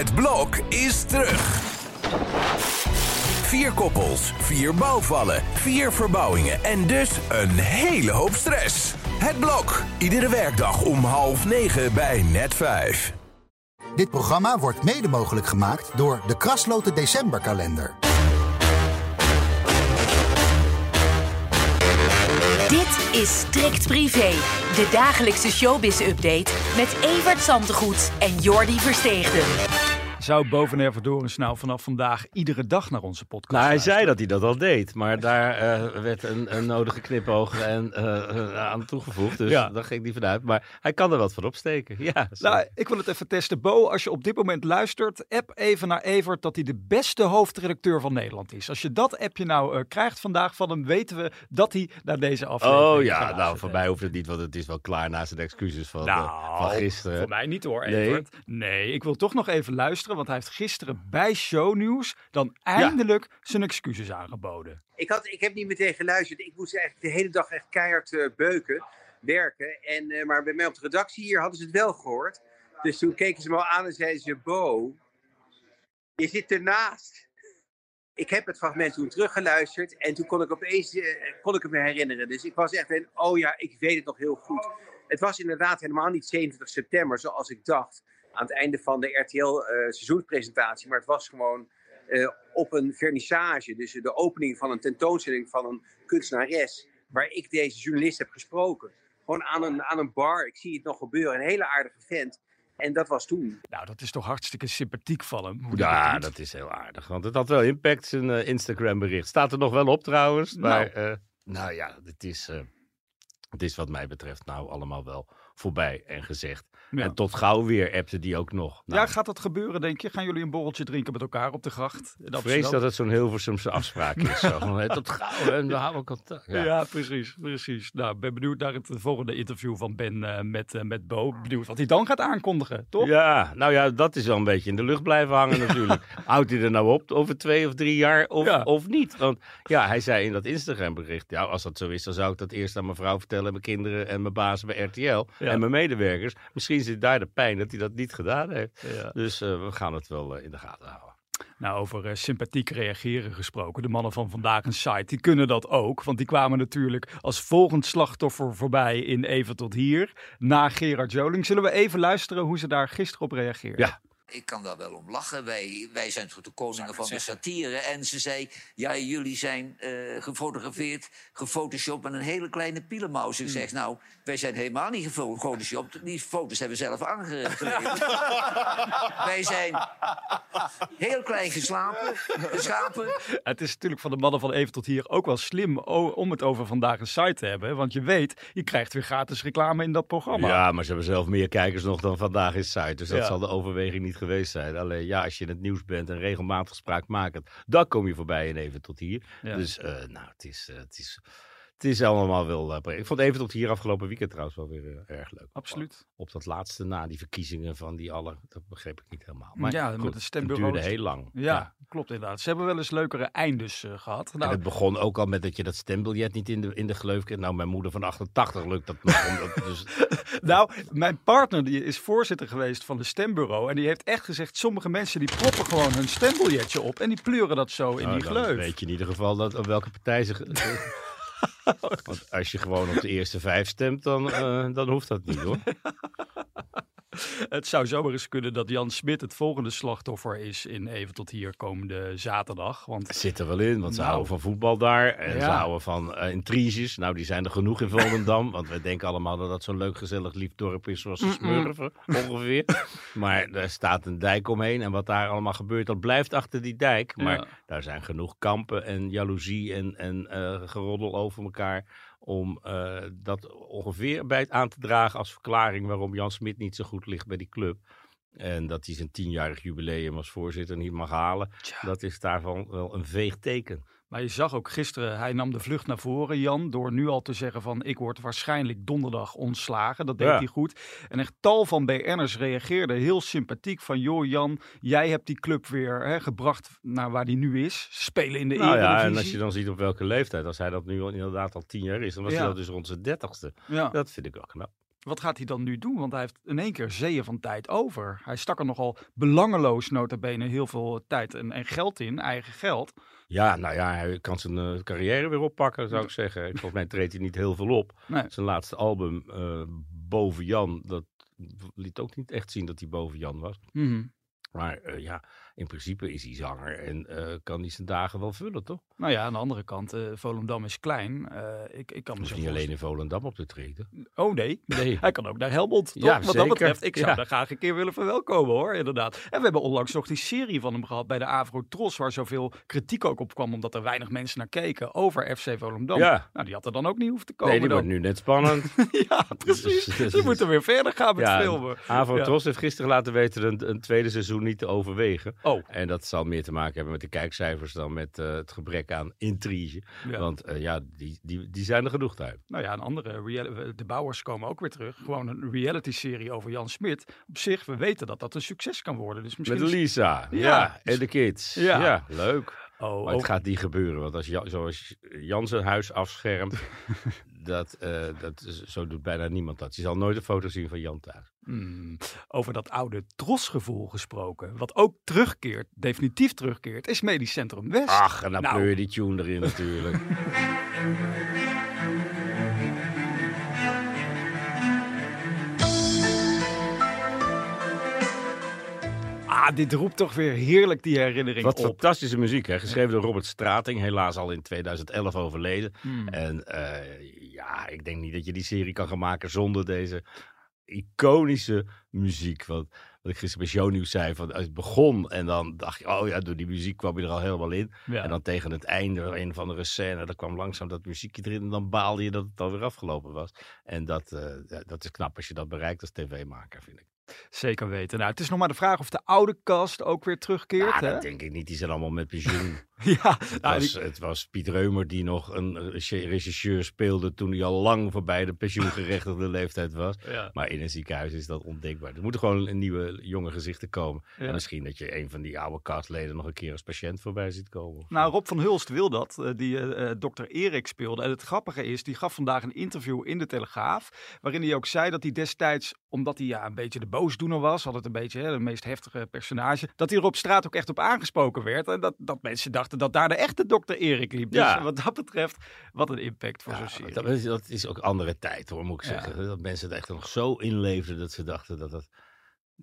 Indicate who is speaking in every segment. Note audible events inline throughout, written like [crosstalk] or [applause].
Speaker 1: Het blok is terug. Vier koppels, vier bouwvallen, vier verbouwingen en dus een hele hoop stress. Het blok, iedere werkdag om half negen bij net vijf.
Speaker 2: Dit programma wordt mede mogelijk gemaakt door de Krasloten Decemberkalender.
Speaker 3: Dit is Strikt Privé, de dagelijkse showbiz-update met Evert Zantegoed en Jordi Versteegden.
Speaker 4: Zou Boven Verdoren nou vanaf vandaag iedere dag naar onze podcast
Speaker 5: Nou, hij
Speaker 4: luisteren?
Speaker 5: zei dat hij dat al deed, maar daar eh, werd een, een nodige knipoog en, eh, aan toegevoegd. Dus
Speaker 4: Ja.
Speaker 5: daar ging hij vanuit. Maar hij kan er wat van opsteken. Ja, zo.
Speaker 4: Nou, ik wil het even testen. Bo, als je op dit moment luistert, app even naar Evert dat hij de beste hoofdredacteur van Nederland is. Als je dat appje nou eh, krijgt vandaag van hem, weten we dat hij naar deze aflevering
Speaker 5: oh ja, nou voor mij hoeft het niet, want het is wel klaar na zijn excuses van,
Speaker 4: Nou,
Speaker 5: van gisteren.
Speaker 4: Voor mij niet hoor,
Speaker 5: Nee.
Speaker 4: Evert. Nee, ik wil toch nog even luisteren, want hij heeft gisteren bij Shownieuws dan eindelijk zijn excuses aangeboden.
Speaker 6: Ik, had, ik heb niet meteen geluisterd. Ik moest eigenlijk de hele dag echt keihard eh, beuken, werken. En, eh, maar bij mij op de redactie hier hadden ze het wel gehoord. Dus toen keken ze me al aan en zeiden ze... Bo, je zit ernaast. Ik heb het fragment toen teruggeluisterd. En toen kon ik opeens eh, kon ik het me herinneren. Dus ik was echt een... Oh ja, ik weet het nog heel goed. Het was inderdaad helemaal niet 27 september zoals ik dacht. Aan het einde van de RTL-seizoenspresentatie. maar het was gewoon eh, op een vernissage. Dus de opening van een tentoonstelling van een kunstenares. Waar ik deze journalist heb gesproken. Gewoon aan een, aan een bar. Ik zie het nog gebeuren. Een hele aardige vent. En dat was toen.
Speaker 4: Nou, dat is toch hartstikke sympathiek van hem. Hoe
Speaker 5: Ja, dat is heel aardig. Want het had wel impact, zijn eh, Instagram bericht. Staat er nog wel op trouwens. Maar eh, nou ja, het is, eh, het is wat mij betreft nou allemaal wel voorbij en gezegd.
Speaker 4: Ja.
Speaker 5: En tot gauw weer appte die ook nog. Nou,
Speaker 4: Ja, gaat dat gebeuren, denk je? Gaan jullie een borreltje drinken met elkaar op de gracht?
Speaker 5: ik vrees dat het zo'n Hilversumse afspraak is. Zo, [laughs] van, eh, tot gauw en we houden contact.
Speaker 4: Ja.
Speaker 5: Ja.
Speaker 4: precies, precies. Nou, ik ben benieuwd naar het volgende interview van Ben eh, met, eh, met Bo. Benieuwd wat hij dan gaat aankondigen, toch?
Speaker 5: Ja, nou ja, dat is wel een beetje in de lucht blijven hangen [laughs] natuurlijk. Houdt hij er nou op over twee of drie jaar of,
Speaker 4: Ja.
Speaker 5: of niet? Want ja, hij zei in dat Instagram bericht, ja, als dat zo is, dan zou ik dat eerst aan mijn vrouw vertellen, mijn kinderen en mijn baas bij RTL en mijn medewerkers. Misschien zit daar de pijn dat hij dat niet gedaan heeft.
Speaker 4: Ja.
Speaker 5: Dus eh, we gaan het wel eh, in de gaten houden.
Speaker 4: Nou, over eh, sympathiek reageren gesproken. De mannen van Vandaag een Site, die kunnen dat ook. Want die kwamen natuurlijk als volgend slachtoffer voorbij in Even tot hier. Na Gerard Joling. Zullen we even luisteren hoe ze daar gisteren op reageerden?
Speaker 5: Ja.
Speaker 7: Ik kan daar wel om lachen. Wij, wij zijn toch de koningen van de satire. En ze zei, ja, jullie zijn eh, gefotografeerd, gefotoshopt met een hele kleine pielenmaus. Ik zeg, nou, wij zijn helemaal niet gefo- gefotoshopt. Die foto's hebben we zelf aangeleverd. [laughs] wij zijn heel klein geslapen, geschapen.
Speaker 4: Het is natuurlijk van de mannen van Even tot hier ook wel slim om het over Vandaag een Site te hebben. Want je weet, je krijgt weer gratis reclame in dat programma.
Speaker 5: Ja, maar ze hebben zelf meer kijkers nog dan vandaag is site. Dus dat
Speaker 4: Ja.
Speaker 5: zal de overweging niet geweest zijn. Alleen ja, als je in het nieuws bent en regelmatig spraakmakend, dan kom je voorbij en even tot hier.
Speaker 4: Ja.
Speaker 5: Dus eh, nou, het is, eh, het, is, het is allemaal wel... eh, ik vond even tot hier afgelopen weekend trouwens wel weer eh, erg leuk.
Speaker 4: Absoluut.
Speaker 5: Op dat laatste na die verkiezingen van die alle, dat begreep ik niet helemaal. Maar
Speaker 4: Ja, met.
Speaker 5: Het duurde heel lang.
Speaker 4: Ja, klopt inderdaad. Ze hebben wel eens leukere eindes eh, gehad.
Speaker 5: En
Speaker 4: Nou,
Speaker 5: het begon ook al met dat je dat stembiljet niet in de, in de gleuf kreeg. Nou, mijn moeder van 88 lukt dat nog. omdat- dus, [laughs]
Speaker 4: Nou, mijn partner die is voorzitter geweest van de stembureau. En die heeft echt gezegd, sommige mensen die proppen gewoon hun stembiljetje op. En die pleuren dat zo in
Speaker 5: Nou,
Speaker 4: die
Speaker 5: dan
Speaker 4: gleuf.
Speaker 5: weet je in ieder geval dat, op welke partij ze... [laughs] Want als je gewoon op de eerste vijf stemt, dan, eh, dan hoeft dat niet hoor. [laughs] [laughs]
Speaker 4: Het zou zomaar eens kunnen dat Jan Smit het volgende slachtoffer is in Even tot hier komende zaterdag. Want
Speaker 5: Het zit er wel in, want ze
Speaker 4: Nou.
Speaker 5: houden van voetbal daar. En
Speaker 4: Ja.
Speaker 5: ze houden van eh, intriges. Nou, die zijn er genoeg in Volendam. want we denken allemaal dat dat zo'n leuk, gezellig, lief dorp is zoals de Smurfen, ongeveer. [laughs] Maar er staat een dijk omheen. En wat daar allemaal gebeurt, dat blijft achter die dijk. Maar
Speaker 4: Ja.
Speaker 5: daar zijn genoeg kampen en jaloezie en, en eh, geroddel over elkaar. Om eh, dat ongeveer bij het aan te dragen als verklaring waarom Jan Smit niet zo goed ligt bij die club. En dat hij zijn tienjarig jubileum als voorzitter niet mag halen. Dat is daarvan wel een veeg teken.
Speaker 4: Maar je zag ook gisteren, hij nam de vlucht naar voren, Jan, door nu al te zeggen van ik word waarschijnlijk donderdag ontslagen. Dat deed
Speaker 5: Ja.
Speaker 4: hij goed. En echt tal van BN'ers reageerden heel sympathiek van joh Jan, jij hebt die club weer hè, gebracht naar waar die nu is. Spelen in de
Speaker 5: Nou ja,
Speaker 4: Eredivisie.
Speaker 5: en als je dan ziet op welke leeftijd, als hij dat nu al- inderdaad al tien jaar is, dan was
Speaker 4: Ja.
Speaker 5: hij dat dus rond zijn dertigste.
Speaker 4: Ja.
Speaker 5: Dat vind ik wel knap.
Speaker 4: wat gaat hij dan nu doen? Want hij heeft in één keer zeeën van tijd over. Hij stak er nogal belangeloos nota bene heel veel tijd en, en geld in, eigen geld.
Speaker 5: Ja, nou ja, hij kan zijn uh, carrière weer oppakken, zou ik zeggen. [laughs] Volgens mij treedt hij niet heel veel op.
Speaker 4: Nee.
Speaker 5: Zijn laatste album, uh, Boven Jan, dat liet ook niet echt zien dat hij boven Jan was.
Speaker 4: Mm -hmm.
Speaker 5: Maar uh, ja, in principe is hij zanger en uh, kan hij zijn dagen wel vullen, toch?
Speaker 4: Nou ja, aan de andere kant, uh, Volendam is klein. ik, ik kan
Speaker 5: Hoeft niet alleen in Volendam op te treden.
Speaker 4: Oh nee, [laughs]
Speaker 5: nee.
Speaker 4: hij kan ook naar Helmond. Toch?
Speaker 5: Ja,
Speaker 4: Wat
Speaker 5: zeker.
Speaker 4: dat betreft, ik zou
Speaker 5: Ja.
Speaker 4: daar graag een keer willen verwelkomen hoor, inderdaad. En we hebben onlangs nog die serie van hem gehad bij de Avro Tros, waar zoveel kritiek ook op kwam, omdat er weinig mensen naar keken over FC Volendam.
Speaker 5: Ja.
Speaker 4: Nou, die had er dan ook niet hoeven te komen.
Speaker 5: Nee, die wordt nu net spannend. [laughs]
Speaker 4: ja, precies. [laughs]
Speaker 5: Dus-
Speaker 4: Ze moeten weer verder gaan met
Speaker 5: ja,
Speaker 4: filmen. Ja.
Speaker 5: Tros heeft gisteren laten weten een, een tweede seizoen niet te overwegen.
Speaker 4: Oh,
Speaker 5: En dat zal meer te maken hebben met de kijkcijfers dan met eh, het gebrek aan intrige.
Speaker 4: ja.
Speaker 5: Want eh, ja, die, die, die zijn er genoeg uit.
Speaker 4: Nou ja, een andere reali- de bouwers komen ook weer terug. Gewoon een reality-serie over Jan Smit. Op zich, we weten dat dat een succes kan worden. Dus misschien
Speaker 5: Met
Speaker 4: is-
Speaker 5: Lisa, ja,
Speaker 4: Ja.
Speaker 5: en de kids.
Speaker 4: Ja.
Speaker 5: Ja, leuk.
Speaker 4: Oh,
Speaker 5: Maar het
Speaker 4: ook-
Speaker 5: gaat niet gebeuren, want als Jan, zoals Jan zijn huis afschermt, [laughs] dat, eh, dat, zo doet bijna niemand dat. Je zal nooit een foto zien van Jan thuis.
Speaker 4: Hmm, over dat oude trosgevoel gesproken. Wat ook terugkeert, definitief terugkeert, is Medisch Centrum West.
Speaker 5: Ach, en dan
Speaker 4: Nou.
Speaker 5: pleur je die tune erin natuurlijk. [laughs]
Speaker 4: Ah, dit roept toch weer heerlijk die herinnering
Speaker 5: Wat
Speaker 4: op.
Speaker 5: fantastische muziek, hè? geschreven door Robert Strating, helaas al in 2011 overleden.
Speaker 4: Hmm.
Speaker 5: En eh, ja, ik denk niet dat je die serie kan gaan maken zonder deze iconische muziek. Want wat ik gisteren bij Shownieuws zei, van, het begon en dan dacht je, oh ja, door die muziek kwam je er al helemaal in.
Speaker 4: Ja.
Speaker 5: En dan tegen het einde, een van de scène, daar kwam langzaam dat muziekje erin. En dan baalde je dat het alweer afgelopen was. En dat, eh, dat is knap als je dat bereikt als tv-maker, vind ik.
Speaker 4: Zeker weten. Nou, het is nog maar de vraag of de oude cast ook weer terugkeert.
Speaker 5: Ja,
Speaker 4: hè?
Speaker 5: dat denk ik niet. Die zijn allemaal met pensioen. [laughs] [laughs]
Speaker 4: Ja,
Speaker 5: Het
Speaker 4: nou,
Speaker 5: was, het was Piet Reumer die nog een regisseur speelde toen hij al lang voorbij de pensioengerechtigde [laughs] leeftijd was.
Speaker 4: ja.
Speaker 5: Maar in een ziekenhuis is dat ondenkbaar. Er moeten gewoon een nieuwe jonge gezichten komen.
Speaker 4: Ja.
Speaker 5: En misschien dat je een van die oude castleden nog een keer als patiënt voorbij ziet komen.
Speaker 4: Nou, Rob van Hulst wil dat, eh, die eh, eh, dokter Erik speelde. En het grappige is, die gaf vandaag een interview in de Telegraaf. Waarin hij ook zei dat hij destijds, omdat hij ja, een beetje de boosdoener was, altijd een beetje hè, de meest heftige personage, dat hij er op straat ook echt op aangesproken werd. En dat, dat mensen dachten dat daar de echte dokter Erik liep. Dus
Speaker 5: Ja.
Speaker 4: wat dat betreft, wat een impact voor
Speaker 5: Ja,
Speaker 4: zo'n serie.
Speaker 5: dat, is, dat is ook andere tijd hoor, moet ik
Speaker 4: Ja.
Speaker 5: zeggen. Dat mensen er echt nog zo inleefden dat ze dachten dat het,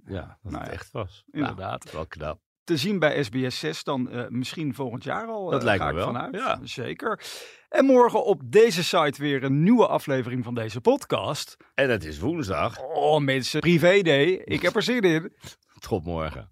Speaker 5: ja, dat
Speaker 4: Nou
Speaker 5: het echt was.
Speaker 4: inderdaad.
Speaker 5: Nou, wel knap.
Speaker 4: te zien bij SBS 6 dan eh, misschien volgend jaar al.
Speaker 5: Dat
Speaker 4: eh,
Speaker 5: lijkt me wel,
Speaker 4: Vanuit.
Speaker 5: ja.
Speaker 4: Zeker. En morgen op deze site weer een nieuwe aflevering van deze podcast.
Speaker 5: En het is woensdag.
Speaker 4: Oh mensen, privé day. Ik heb er zin in. [laughs]
Speaker 5: Tot morgen.